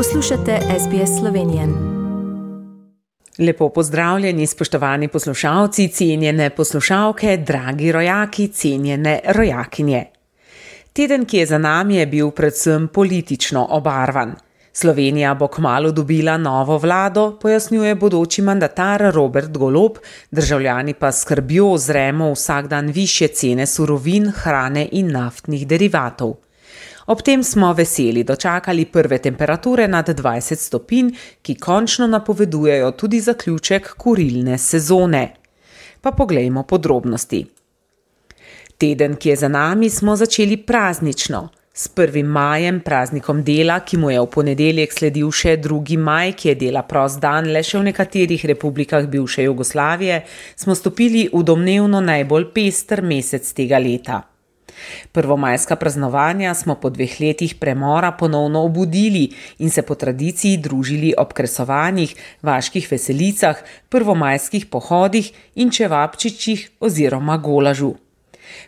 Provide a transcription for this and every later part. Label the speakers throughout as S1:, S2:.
S1: Poslušate SBS Slovenije.
S2: Lepo pozdravljeni, spoštovani poslušalci, cenjene poslušalke, dragi rojaki, cenjene rojakinje. Teden, ki je za nami, je bil predvsem politično obarvan. Slovenija bo kmalo dobila novo vlado, pojasnjuje bodoči mandatar Robert Golob, državljani pa skrbijo zremo vsak dan više cene surovin, hrane in naftnih derivatov. Ob tem smo veseli dočakali prve temperature nad 20 stopinj, ki končno napovedujejo tudi zaključek kurilne sezone. Pa poglejmo podrobnosti. Teden, ki je za nami, smo začeli praznično. S 1. majem, praznikom dela, ki mu je v ponedeljek sledil še 2. maj, ki je dela prost dan le še v nekaterih republikah bivše Jugoslavije, smo stopili v domnevno najbolj pester mesec tega leta. Prvomajska praznovanja smo po dveh letih premora ponovno obudili in se po tradiciji družili ob kresovanjih, vaških veselicah, prvomajskih pohodih in čevapčičih oziroma golažu.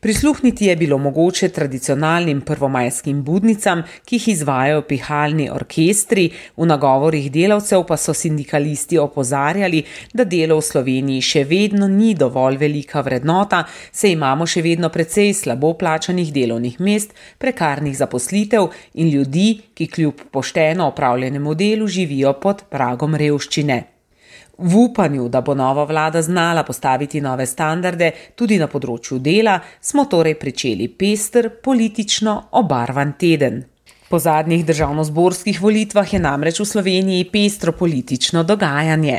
S2: Prisluhniti je bilo mogoče tradicionalnim prvomajskim budnicam, ki jih izvajajo pihalni orkestri, v nagovorih delavcev pa so sindikalisti opozarjali, da delo v Sloveniji še vedno ni dovolj velika vrednota, se imamo še vedno precej slabo plačanih delovnih mest, prekarnih zaposlitev in ljudi, ki kljub pošteno opravljenemu delu živijo pod pragom revščine. V upanju, da bo nova vlada znala postaviti nove standarde tudi na področju dela, smo torej pričeli pester, politično obarvan teden. Po zadnjih državno-zborskih volitvah je namreč v Sloveniji pestro politično dogajanje.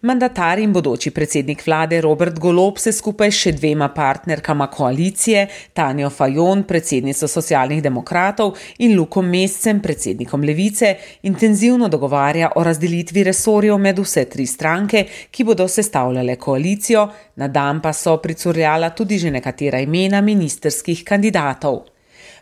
S2: Mandatar in bodoči predsednik vlade Robert Golob se skupaj s še dvema partnerkama koalicije, Tanjo Fajon, predsednico socialnih demokratov in Lukom Mescem, predsednikom levice, intenzivno dogovarja o razdelitvi resorjev med vse tri stranke, ki bodo sestavljale koalicijo, na dan pa so pricurljala tudi že nekatera imena ministerskih kandidatov.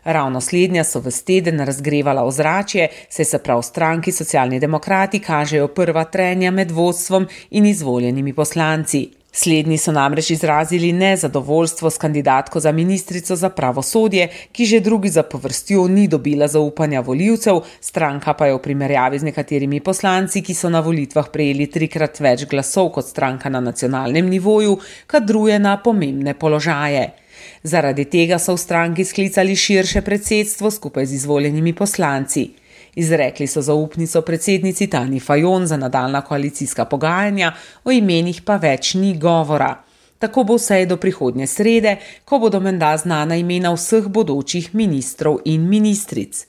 S2: Ravno slednja so v steden razgrevala ozračje, saj se prav stranki socialni demokrati kažejo prva trenja med vodstvom in izvoljenimi poslanci. Slednji so namreč izrazili nezadovoljstvo s kandidatko za ministrico za pravosodje, ki že drugi za povrstjo ni dobila zaupanja voljivcev, stranka pa je v primerjavi z nekaterimi poslanci, ki so na volitvah prejeli trikrat več glasov kot stranka na nacionalnem nivoju, kadruje na pomembne položaje. Zaradi tega so v stranki sklicali širše predsedstvo skupaj z izvoljenimi poslanci. Izrekli so zaupnico predsednici Tani Fajon za nadaljna koalicijska pogajanja, o imenih pa več ni govora. Tako bo vse do prihodnje srede, ko bodo menda znana imena vseh bodočih ministrov in ministric.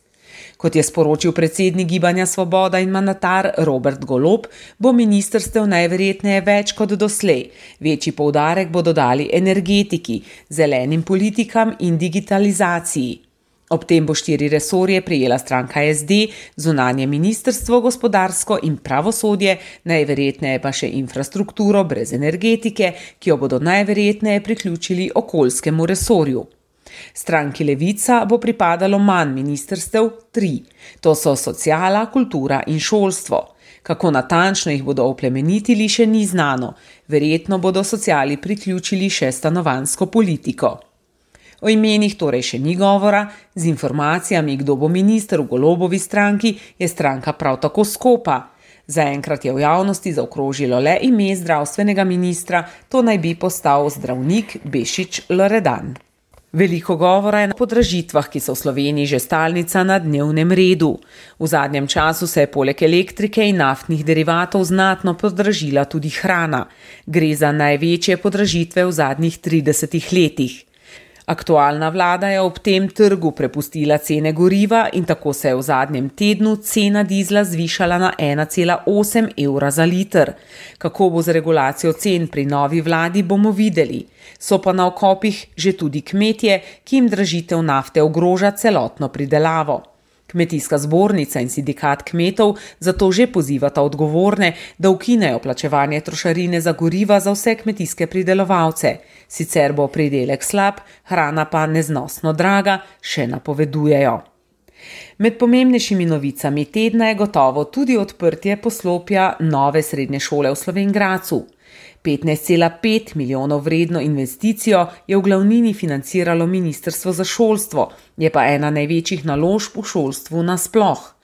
S2: Kot je sporočil predsednik Gibanja Svoboda in mandatar Robert Golob, bo ministrstev najverjetneje več kot doslej. Večji poudarek bodo dali energetiki, zelenim politikam in digitalizaciji. Ob tem bo štiri resorje prijela stranka SD, zunanje ministrstvo, gospodarsko in pravosodje, najverjetneje pa še infrastrukturo brez energetike, ki jo bodo najverjetneje priključili okoljskemu resorju. Stranki Levica bo pripadalo manj ministrstev, tri. To so sociala, kultura in šolstvo. Kako natančno jih bodo oplemenitili, še ni znano. Verjetno bodo sociali priključili še stanovansko politiko. O imenih torej še ni govora, z informacijami, kdo bo minister v golobovi stranki, je stranka prav tako skopa. Zaenkrat je v javnosti zaokrožilo le ime zdravstvenega ministra, to naj bi postal zdravnik Bešič Loredan. Veliko govora je na podražitvah, ki so v Sloveniji že stalnica na dnevnem redu. V zadnjem času se je poleg elektrike in naftnih derivatov znatno podražila tudi hrana. Gre za največje podražitve v zadnjih 30 letih. Aktualna vlada je ob tem trgu prepustila cene goriva in tako se je v zadnjem tednu cena dizla zvišala na 1,8 evra za liter. Kako bo z regulacijo cen pri novi vladi, bomo videli. So pa na okopih že tudi kmetje, ki jim dražitev nafte ogroža celotno pridelavo. Kmetijska zbornica in sindikat kmetov zato že pozivata odgovorne, da ukinejo plačevanje trošarine za goriva za vse kmetijske pridelovalce. Sicer bo pridelek slab, hrana pa neznosno draga, še napovedujejo. Med pomembnejšimi novicami tedna je gotovo tudi odprtje poslopja nove srednje šole v Slovengracu. 15,5 milijonov vredno investicijo je v glavnini financiralo Ministrstvo za šolstvo, je pa ena največjih naložb v šolstvu nasploh.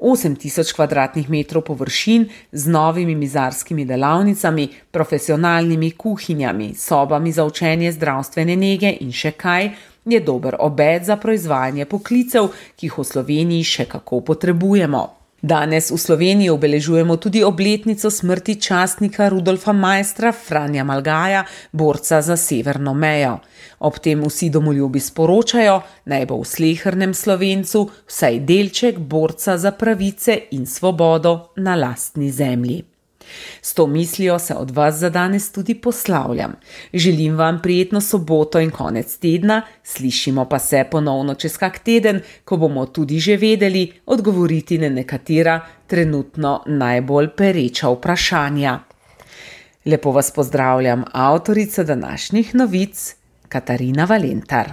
S2: 8000 km2 površin z novimi mizarskimi delavnicami, profesionalnimi kuhinjami, sobami za učenje zdravstvene nege in še kaj je dober obed za proizvajanje poklicev, ki jih v Sloveniji še kako potrebujemo. Danes v Sloveniji obeležujemo tudi obletnico smrti častnika Rudolfa Majstra Franja Malgaja, borca za severno mejo. Ob tem vsi domoljubi sporočajo, naj bo v slehrnem slovencu vsaj delček borca za pravice in svobodo na lastni zemlji. S to mislijo se od vas za danes tudi poslavljam. Želim vam prijetno soboto in konec tedna, slišimo pa se ponovno čez kak teden, ko bomo tudi že vedeli odgovoriti na nekatera trenutno najbolj pereča vprašanja. Lepo vas pozdravljam, avtorica današnjih novic, Katarina Valentar.